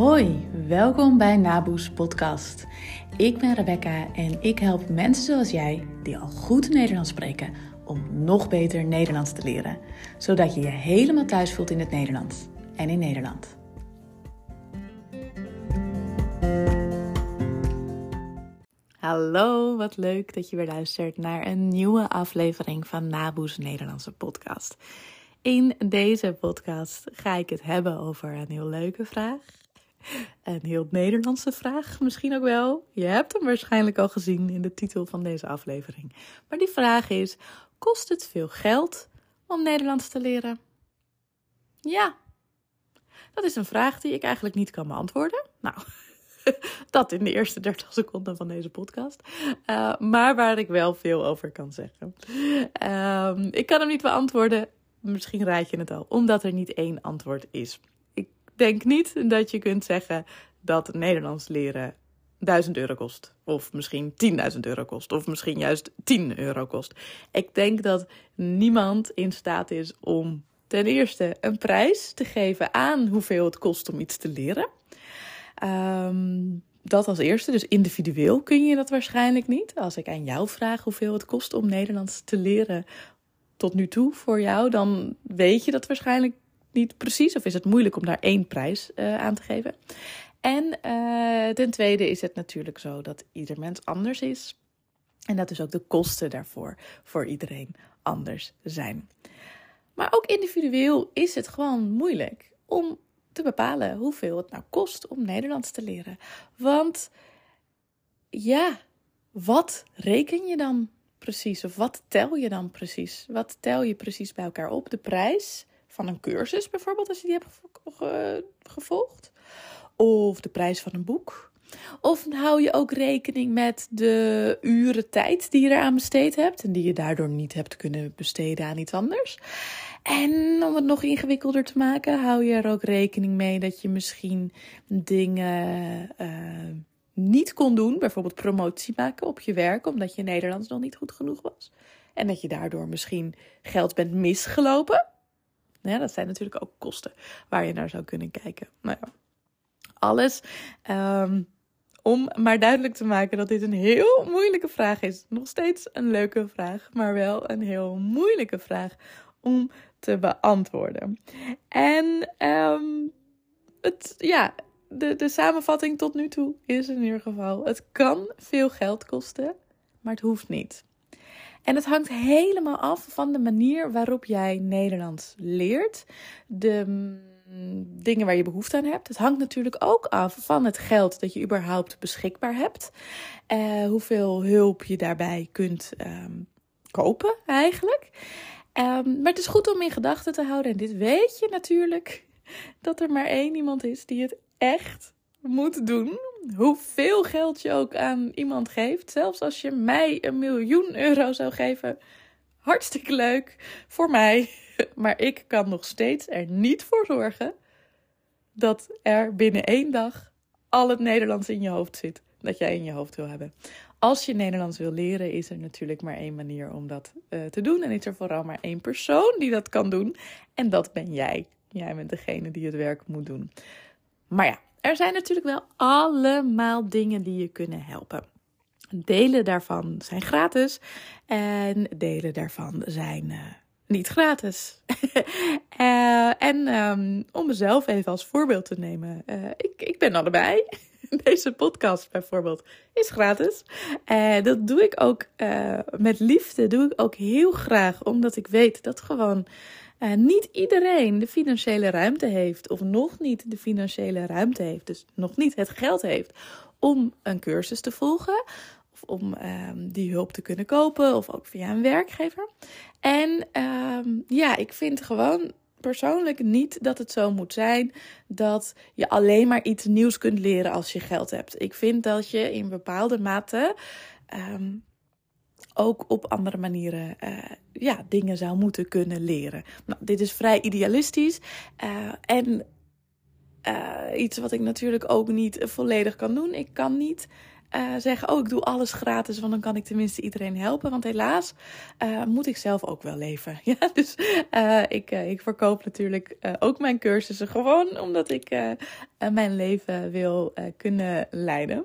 Hoi, welkom bij Naboes Podcast. Ik ben Rebecca en ik help mensen zoals jij, die al goed Nederlands spreken, om nog beter Nederlands te leren. Zodat je je helemaal thuis voelt in het Nederlands en in Nederland. Hallo, wat leuk dat je weer luistert naar een nieuwe aflevering van Naboes Nederlandse podcast. In deze podcast ga ik het hebben over een heel leuke vraag een heel Nederlandse vraag, misschien ook wel. Je hebt hem waarschijnlijk al gezien in de titel van deze aflevering. Maar die vraag is: kost het veel geld om Nederlands te leren? Ja, dat is een vraag die ik eigenlijk niet kan beantwoorden. Nou, dat in de eerste 30 seconden van deze podcast. Uh, maar waar ik wel veel over kan zeggen. Uh, ik kan hem niet beantwoorden. Misschien raad je het al, omdat er niet één antwoord is denk niet dat je kunt zeggen dat Nederlands leren 1000 euro kost. Of misschien 10.000 euro kost. Of misschien juist 10 euro kost. Ik denk dat niemand in staat is om ten eerste een prijs te geven aan hoeveel het kost om iets te leren. Ehm, dat als eerste. Dus individueel kun je dat waarschijnlijk niet. Als ik aan jou vraag hoeveel het kost om Nederlands te leren tot nu toe voor jou, dan weet je dat waarschijnlijk niet precies of is het moeilijk om daar één prijs uh, aan te geven. En uh, ten tweede is het natuurlijk zo dat ieder mens anders is. En dat dus ook de kosten daarvoor voor iedereen anders zijn. Maar ook individueel is het gewoon moeilijk om te bepalen hoeveel het nou kost om Nederlands te leren. Want ja, wat reken je dan precies? Of wat tel je dan precies? Wat tel je precies bij elkaar op? De prijs van een cursus bijvoorbeeld, als je die hebt gevolgd. Of de prijs van een boek. Of hou je ook rekening met de uren tijd die je eraan besteed hebt en die je daardoor niet hebt kunnen besteden aan iets anders. En om het nog ingewikkelder te maken, hou je er ook rekening mee dat je misschien dingen uh, niet kon doen, bijvoorbeeld promotie maken op je werk, omdat je Nederlands nog niet goed genoeg was. En dat je daardoor misschien geld bent misgelopen. Ja, dat zijn natuurlijk ook kosten waar je naar zou kunnen kijken. Nou ja, alles um, om maar duidelijk te maken dat dit een heel moeilijke vraag is. Nog steeds een leuke vraag, maar wel een heel moeilijke vraag om te beantwoorden. En um, het, ja, de, de samenvatting tot nu toe is in ieder geval: het kan veel geld kosten, maar het hoeft niet. En het hangt helemaal af van de manier waarop jij Nederlands leert. De mm, dingen waar je behoefte aan hebt. Het hangt natuurlijk ook af van het geld dat je überhaupt beschikbaar hebt. Uh, hoeveel hulp je daarbij kunt um, kopen eigenlijk. Um, maar het is goed om in gedachten te houden. En dit weet je natuurlijk. Dat er maar één iemand is die het echt moet doen hoeveel geld je ook aan iemand geeft, zelfs als je mij een miljoen euro zou geven, hartstikke leuk voor mij. Maar ik kan nog steeds er niet voor zorgen dat er binnen één dag al het Nederlands in je hoofd zit dat jij in je hoofd wil hebben. Als je Nederlands wil leren, is er natuurlijk maar één manier om dat uh, te doen. En is er vooral maar één persoon die dat kan doen. En dat ben jij. Jij bent degene die het werk moet doen. Maar ja, er zijn natuurlijk wel allemaal dingen die je kunnen helpen. Delen daarvan zijn gratis en delen daarvan zijn uh, niet gratis. uh, en um, om mezelf even als voorbeeld te nemen, uh, ik, ik ben allebei. Deze podcast bijvoorbeeld is gratis. En dat doe ik ook met liefde, doe ik ook heel graag, omdat ik weet dat gewoon uh, niet iedereen de financiële ruimte heeft, of nog niet de financiële ruimte heeft, dus nog niet het geld heeft om een cursus te volgen, of om um, die hulp te kunnen kopen, of ook via een werkgever. En um, ja, ik vind gewoon persoonlijk niet dat het zo moet zijn dat je alleen maar iets nieuws kunt leren als je geld hebt. Ik vind dat je in bepaalde mate um, ook op andere manieren uh, ja, dingen zou moeten kunnen leren. Nou, dit is vrij idealistisch uh, en uh, iets wat ik natuurlijk ook niet volledig kan doen. Ik kan niet uh, zeggen: Oh, ik doe alles gratis, want dan kan ik tenminste iedereen helpen. Want helaas uh, moet ik zelf ook wel leven. Ja, dus uh, ik, ik verkoop natuurlijk ook mijn cursussen gewoon omdat ik mijn leven wil kunnen leiden.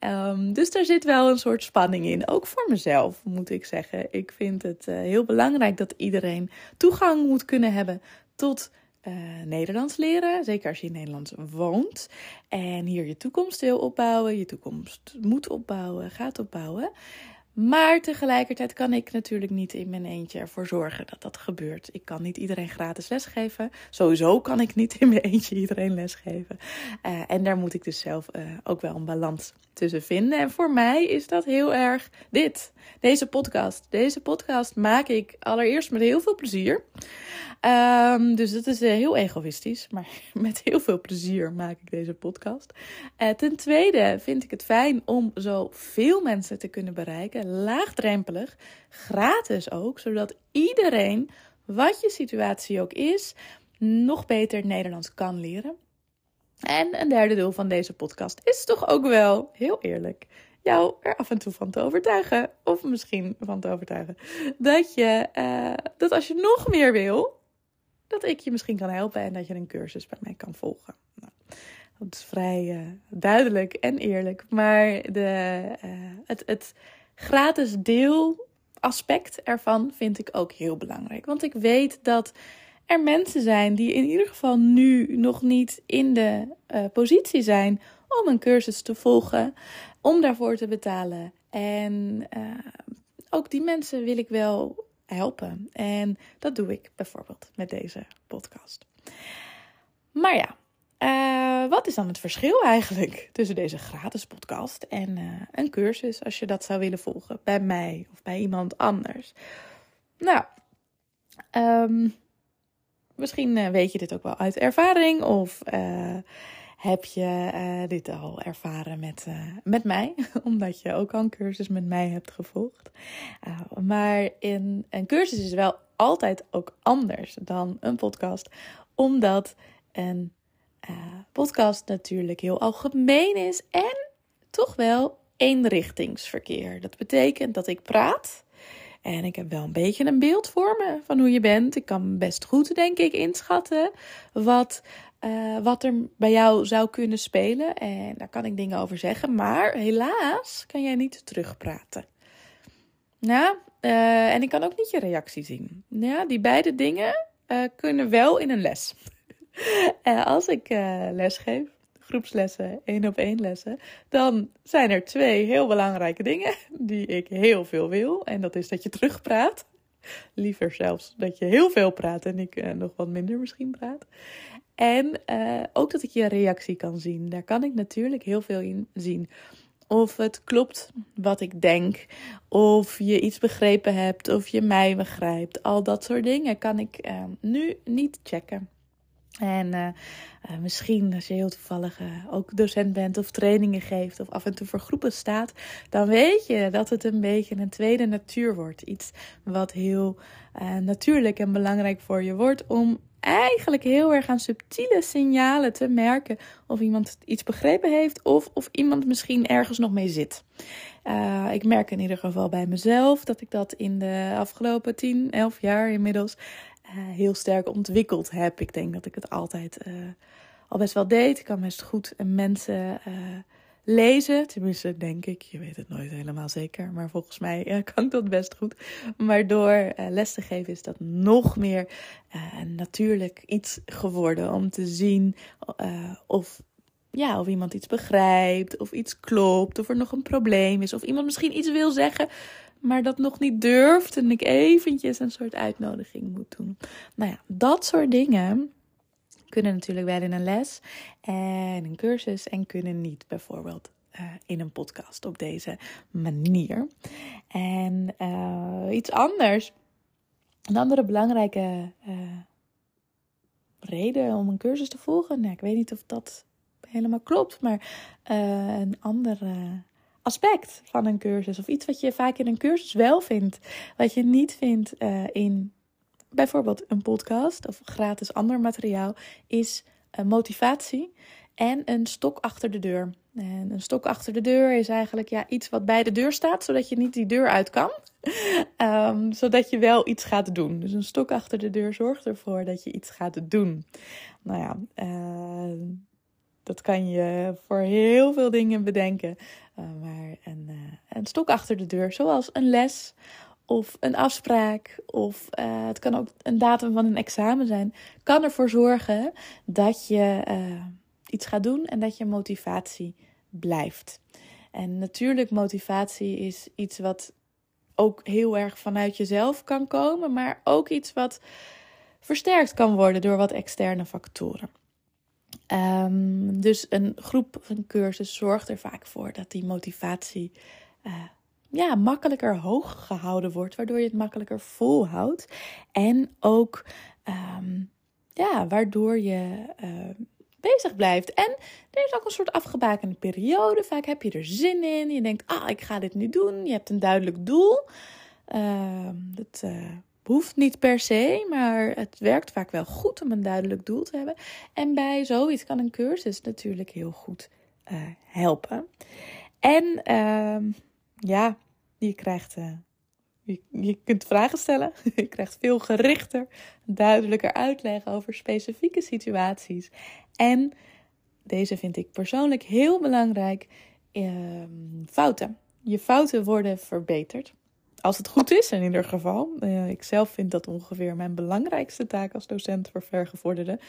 Um, dus daar zit wel een soort spanning in. Ook voor mezelf, moet ik zeggen. Ik vind het heel belangrijk dat iedereen toegang moet kunnen hebben tot uh, Nederlands leren. Zeker als je in Nederland woont. En hier je toekomst wil opbouwen. Je toekomst moet opbouwen, gaat opbouwen. Maar tegelijkertijd kan ik natuurlijk niet in mijn eentje ervoor zorgen dat dat gebeurt. Ik kan niet iedereen gratis lesgeven. Sowieso kan ik niet in mijn eentje iedereen lesgeven. Uh, en daar moet ik dus zelf uh, ook wel een balans tussen vinden. En voor mij is dat heel erg dit. Deze podcast. Deze podcast maak ik allereerst met heel veel plezier. Um, dus dat is uh, heel egoïstisch, maar met heel veel plezier maak ik deze podcast. Ten tweede vind ik het fijn om zoveel mensen te kunnen bereiken, laagdrempelig, gratis ook, zodat iedereen, wat je situatie ook is, nog beter Nederlands kan leren. En een derde deel van deze podcast is toch ook wel, heel eerlijk, jou er af en toe van te overtuigen. Of misschien van te overtuigen. Dat je, uh, dat als je nog meer wil, dat ik je misschien kan helpen en dat je een cursus bij mij kan volgen. Nou, dat is vrij uh, duidelijk en eerlijk. Maar de, uh, het, het gratis deelaspect ervan vind ik ook heel belangrijk. Want ik weet dat er mensen zijn die in ieder geval nu nog niet in de uh, positie zijn om een cursus te volgen, om daarvoor te betalen. En ook die mensen wil ik wel helpen. En dat doe ik bijvoorbeeld met deze podcast. Maar ja, uh, wat is dan het verschil eigenlijk tussen deze gratis podcast en uh, een cursus als je dat zou willen volgen bij mij of bij iemand anders? Nou, um, misschien uh, weet je dit ook wel uit ervaring of heb je dit al ervaren met, met mij, omdat je ook al een cursus met mij hebt gevolgd. Maar in, een cursus is wel altijd ook anders dan een podcast, omdat een podcast natuurlijk heel algemeen is en toch wel eenrichtingsverkeer. Dat betekent dat ik praat. En ik heb wel een beetje een beeld voor me van hoe je bent. Ik kan best goed, denk ik, inschatten wat uh, wat er bij jou zou kunnen spelen. En daar kan ik dingen over zeggen. Maar helaas kan jij niet terugpraten. Nou, uh, en ik kan ook niet je reactie zien. Ja, die beide dingen uh, kunnen wel in een les. als ik les geef, groepslessen, één op één lessen, dan zijn er twee heel belangrijke dingen die ik heel veel wil. En dat is dat je terugpraat. Liever zelfs dat je heel veel praat en ik nog wat minder misschien praat. En uh, ook dat ik je reactie kan zien. Daar kan ik natuurlijk heel veel in zien. Of het klopt wat ik denk. Of je iets begrepen hebt. Of je mij begrijpt. Al dat soort dingen kan ik uh, nu niet checken. En uh, uh, misschien als je heel toevallig uh, ook docent bent of trainingen geeft of af en toe voor groepen staat, dan weet je dat het een beetje een tweede natuur wordt. Iets wat heel natuurlijk en belangrijk voor je wordt om eigenlijk heel erg aan subtiele signalen te merken of iemand iets begrepen heeft of of iemand misschien ergens nog mee zit. Ik merk in ieder geval bij mezelf dat ik dat in de afgelopen 10, 11 jaar inmiddels heel sterk ontwikkeld heb. Ik denk dat ik het altijd uh, al best wel deed. Ik kan best goed mensen lezen. Tenminste, denk ik. Je weet het nooit helemaal zeker. Maar volgens mij kan ik dat best goed. Maar door les te geven is dat nog meer natuurlijk iets geworden. Om te zien of, ja, of iemand iets begrijpt. Of iets klopt. Of er nog een probleem is. Of iemand misschien iets wil zeggen. Maar dat nog niet durft. En ik eventjes een soort uitnodiging moet doen. Nou ja, dat soort dingen kunnen natuurlijk wel in een les en een cursus en kunnen niet bijvoorbeeld uh, in een podcast op deze manier. En uh, iets anders, een andere belangrijke uh, reden om een cursus te volgen, nou, ik weet niet of dat helemaal klopt, maar een ander aspect van een cursus of iets wat je vaak in een cursus wel vindt, wat je niet vindt in bijvoorbeeld een podcast of gratis ander materiaal, is motivatie en een stok achter de deur. En een stok achter de deur is eigenlijk ja, iets wat bij de deur staat, zodat je niet die deur uit kan. Ehm, zodat je wel iets gaat doen. Dus een stok achter de deur zorgt ervoor dat je iets gaat doen. Nou ja, uh, dat kan je voor heel veel dingen bedenken. Uh, maar een, uh, een stok achter de deur, zoals een les of een afspraak, of uh, het kan ook een datum van een examen zijn, kan ervoor zorgen dat je iets gaat doen en dat je motivatie blijft. En natuurlijk, motivatie is iets wat ook heel erg vanuit jezelf kan komen, maar ook iets wat versterkt kan worden door wat externe factoren. Um, dus een groep een cursus zorgt er vaak voor dat die motivatie uh, ja, makkelijker hoog gehouden wordt, waardoor je het makkelijker volhoudt. En ook, um, ja, waardoor je uh, bezig blijft. En er is ook een soort afgebakende periode. Vaak heb je er zin in. Je denkt, ah, ik ga dit nu doen. Je hebt een duidelijk doel. Uh, dat uh, hoeft niet per se, maar het werkt vaak wel goed om een duidelijk doel te hebben. En bij zoiets kan een cursus natuurlijk heel goed uh, helpen. En ehm, ja, je krijgt. Uh, je, je kunt vragen stellen. Je krijgt veel gerichter, duidelijker uitleg over specifieke situaties. En deze vind ik persoonlijk heel belangrijk: uh, fouten. Je fouten worden verbeterd. Als het goed is, in ieder geval. Uh, ik zelf vind dat ongeveer mijn belangrijkste taak als docent voor vergevorderden.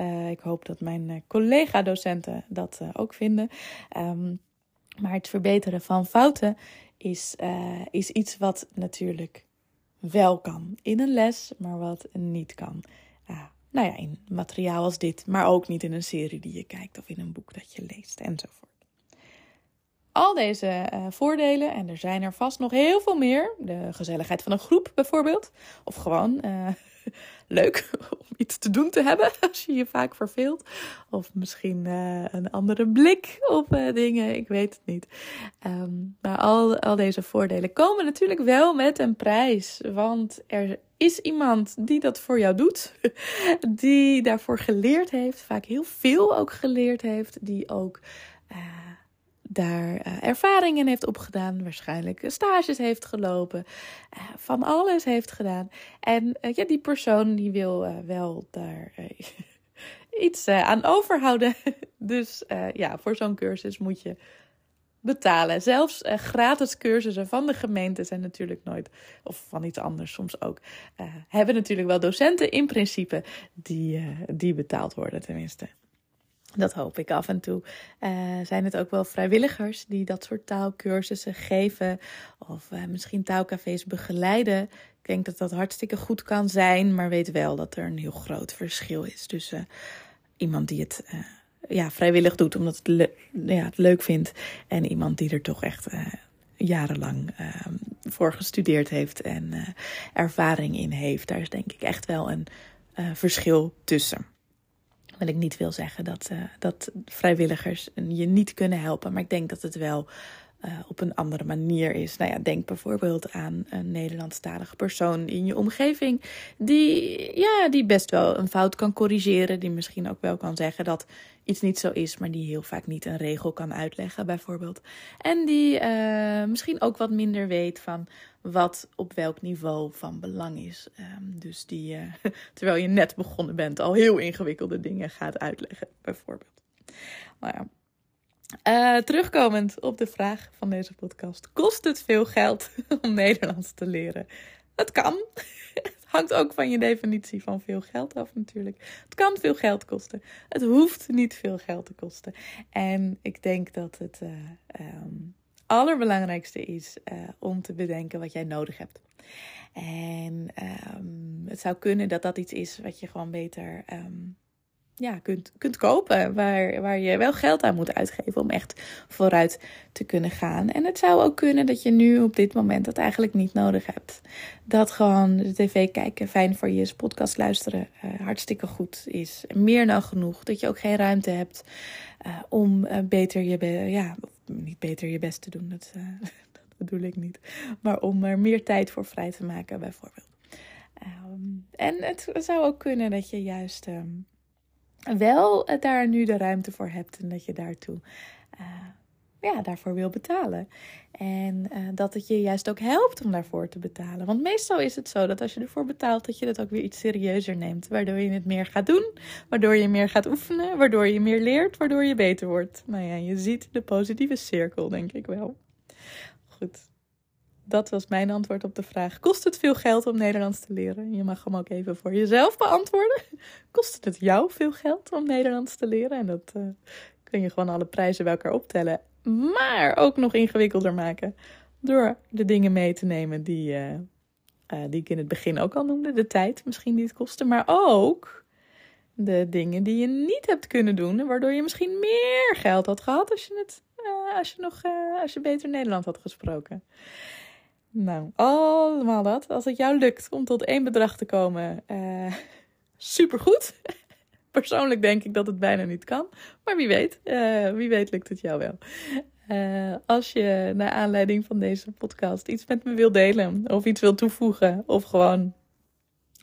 Uh, ik hoop dat mijn collega-docenten dat ook vinden. Um, maar het verbeteren van fouten is, is iets wat natuurlijk wel kan in een les, maar wat niet kan. Nou ja, in materiaal als dit, maar ook niet in een serie die je kijkt of in een boek dat je leest enzovoort. Al deze uh, voordelen, en er zijn er vast nog heel veel meer. De gezelligheid van een groep bijvoorbeeld. Of gewoon leuk om iets te doen te hebben als je je vaak verveelt. Of misschien uh, een andere blik op dingen, ik weet het niet. Um, maar al, al deze voordelen komen natuurlijk wel met een prijs. Want er is iemand die dat voor jou doet, die daarvoor geleerd heeft, vaak heel veel ook geleerd heeft, die ook. Daar uh, ervaringen heeft opgedaan, waarschijnlijk stages heeft gelopen, uh, van alles heeft gedaan. En uh, ja, die persoon die wil wel daar iets aan overhouden. dus ja, voor zo'n cursus moet je betalen. Zelfs gratis cursussen van de gemeente zijn natuurlijk nooit, of van iets anders soms ook, hebben natuurlijk wel docenten in principe die, die betaald worden tenminste. Dat hoop ik af en toe. Uh, zijn het ook wel vrijwilligers die dat soort taalkursussen geven of uh, misschien taalcafés begeleiden. Ik denk dat dat hartstikke goed kan zijn, maar weet wel dat er een heel groot verschil is tussen iemand die het ja, vrijwillig doet omdat het, ja, het leuk vindt en iemand die er toch echt jarenlang ehm, voor gestudeerd heeft en ervaring in heeft. Daar is denk ik echt wel een verschil tussen wil ik niet wil zeggen dat, uh, dat vrijwilligers je niet kunnen helpen. Maar ik denk dat het wel uh, op een andere manier is. Nou ja, denk bijvoorbeeld aan een Nederlandstalige persoon in je omgeving. Die, ja, die best wel een fout kan corrigeren. Die misschien ook wel kan zeggen dat iets niet zo is. Maar die heel vaak niet een regel kan uitleggen, bijvoorbeeld. En die uh, misschien ook wat minder weet van wat op welk niveau van belang is. Um, dus die, uh, terwijl je net begonnen bent, al heel ingewikkelde dingen gaat uitleggen, bijvoorbeeld. Nou ja. Uh, terugkomend op de vraag van deze podcast: kost het veel geld om Nederlands te leren? Het kan. Het hangt ook van je definitie van veel geld af, natuurlijk. Het kan veel geld kosten. Het hoeft niet veel geld te kosten. En ik denk dat het. Uh, um, allerbelangrijkste is uh, om te bedenken wat jij nodig hebt. En um, het zou kunnen dat dat iets is wat je gewoon beter um, ja, kunt, kunt kopen. Waar, waar je wel geld aan moet uitgeven om echt vooruit te kunnen gaan. En het zou ook kunnen dat je nu op dit moment dat eigenlijk niet nodig hebt. Dat gewoon de tv kijken fijn voor je is, podcast luisteren uh, hartstikke goed is. Meer dan genoeg. Dat je ook geen ruimte hebt uh, om beter je, ja, niet beter je best te doen. Dat, dat bedoel ik niet. Maar om er meer tijd voor vrij te maken bijvoorbeeld. Um, en het zou ook kunnen dat je juist... Um, wel daar nu de ruimte voor hebt en dat je daartoe ja, daarvoor wil betalen. En uh, dat het je juist ook helpt om daarvoor te betalen. Want meestal is het zo dat als je ervoor betaalt, dat je dat ook weer iets serieuzer neemt. Waardoor je het meer gaat doen, waardoor je meer gaat oefenen, waardoor je meer leert, waardoor je beter wordt. Nou ja, je ziet de positieve cirkel, denk ik wel. Goed. Dat was mijn antwoord op de vraag: kost het veel geld om Nederlands te leren? Je mag hem ook even voor jezelf beantwoorden. Kost het jou veel geld om Nederlands te leren? En dat uh, kun je gewoon alle prijzen bij elkaar optellen maar ook nog ingewikkelder maken. Door de dingen mee te nemen die, uh, uh, die ik in het begin ook al noemde. De tijd misschien die het kostte, maar ook de dingen die je niet hebt kunnen doen. Waardoor je misschien meer geld had gehad als je, het, uh, als je, nog, als je beter Nederland had gesproken. Nou, allemaal dat. Als het jou lukt om tot één bedrag te komen, supergoed. Persoonlijk denk ik dat het bijna niet kan. Maar wie weet, uh, wie weet lukt het jou wel. Uh, als je naar aanleiding van deze podcast iets met me wil delen, of iets wil toevoegen, of gewoon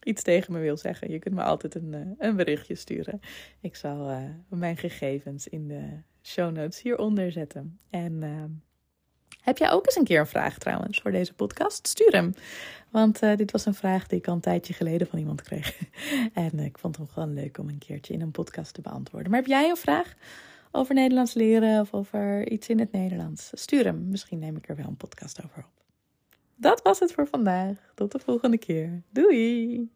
iets tegen me wil zeggen, je kunt me altijd een, uh, een berichtje sturen. Ik zal mijn gegevens in de show notes hieronder zetten. En heb jij ook eens een keer een vraag trouwens voor deze podcast? Stuur hem. Want uh, dit was een vraag die ik al een tijdje geleden van iemand kreeg. en uh, ik vond het gewoon leuk om een keertje in een podcast te beantwoorden. Maar heb jij een vraag over Nederlands leren of over iets in het Nederlands? Stuur hem. Misschien neem ik er wel een podcast over op. Dat was het voor vandaag. Tot de volgende keer. Doei!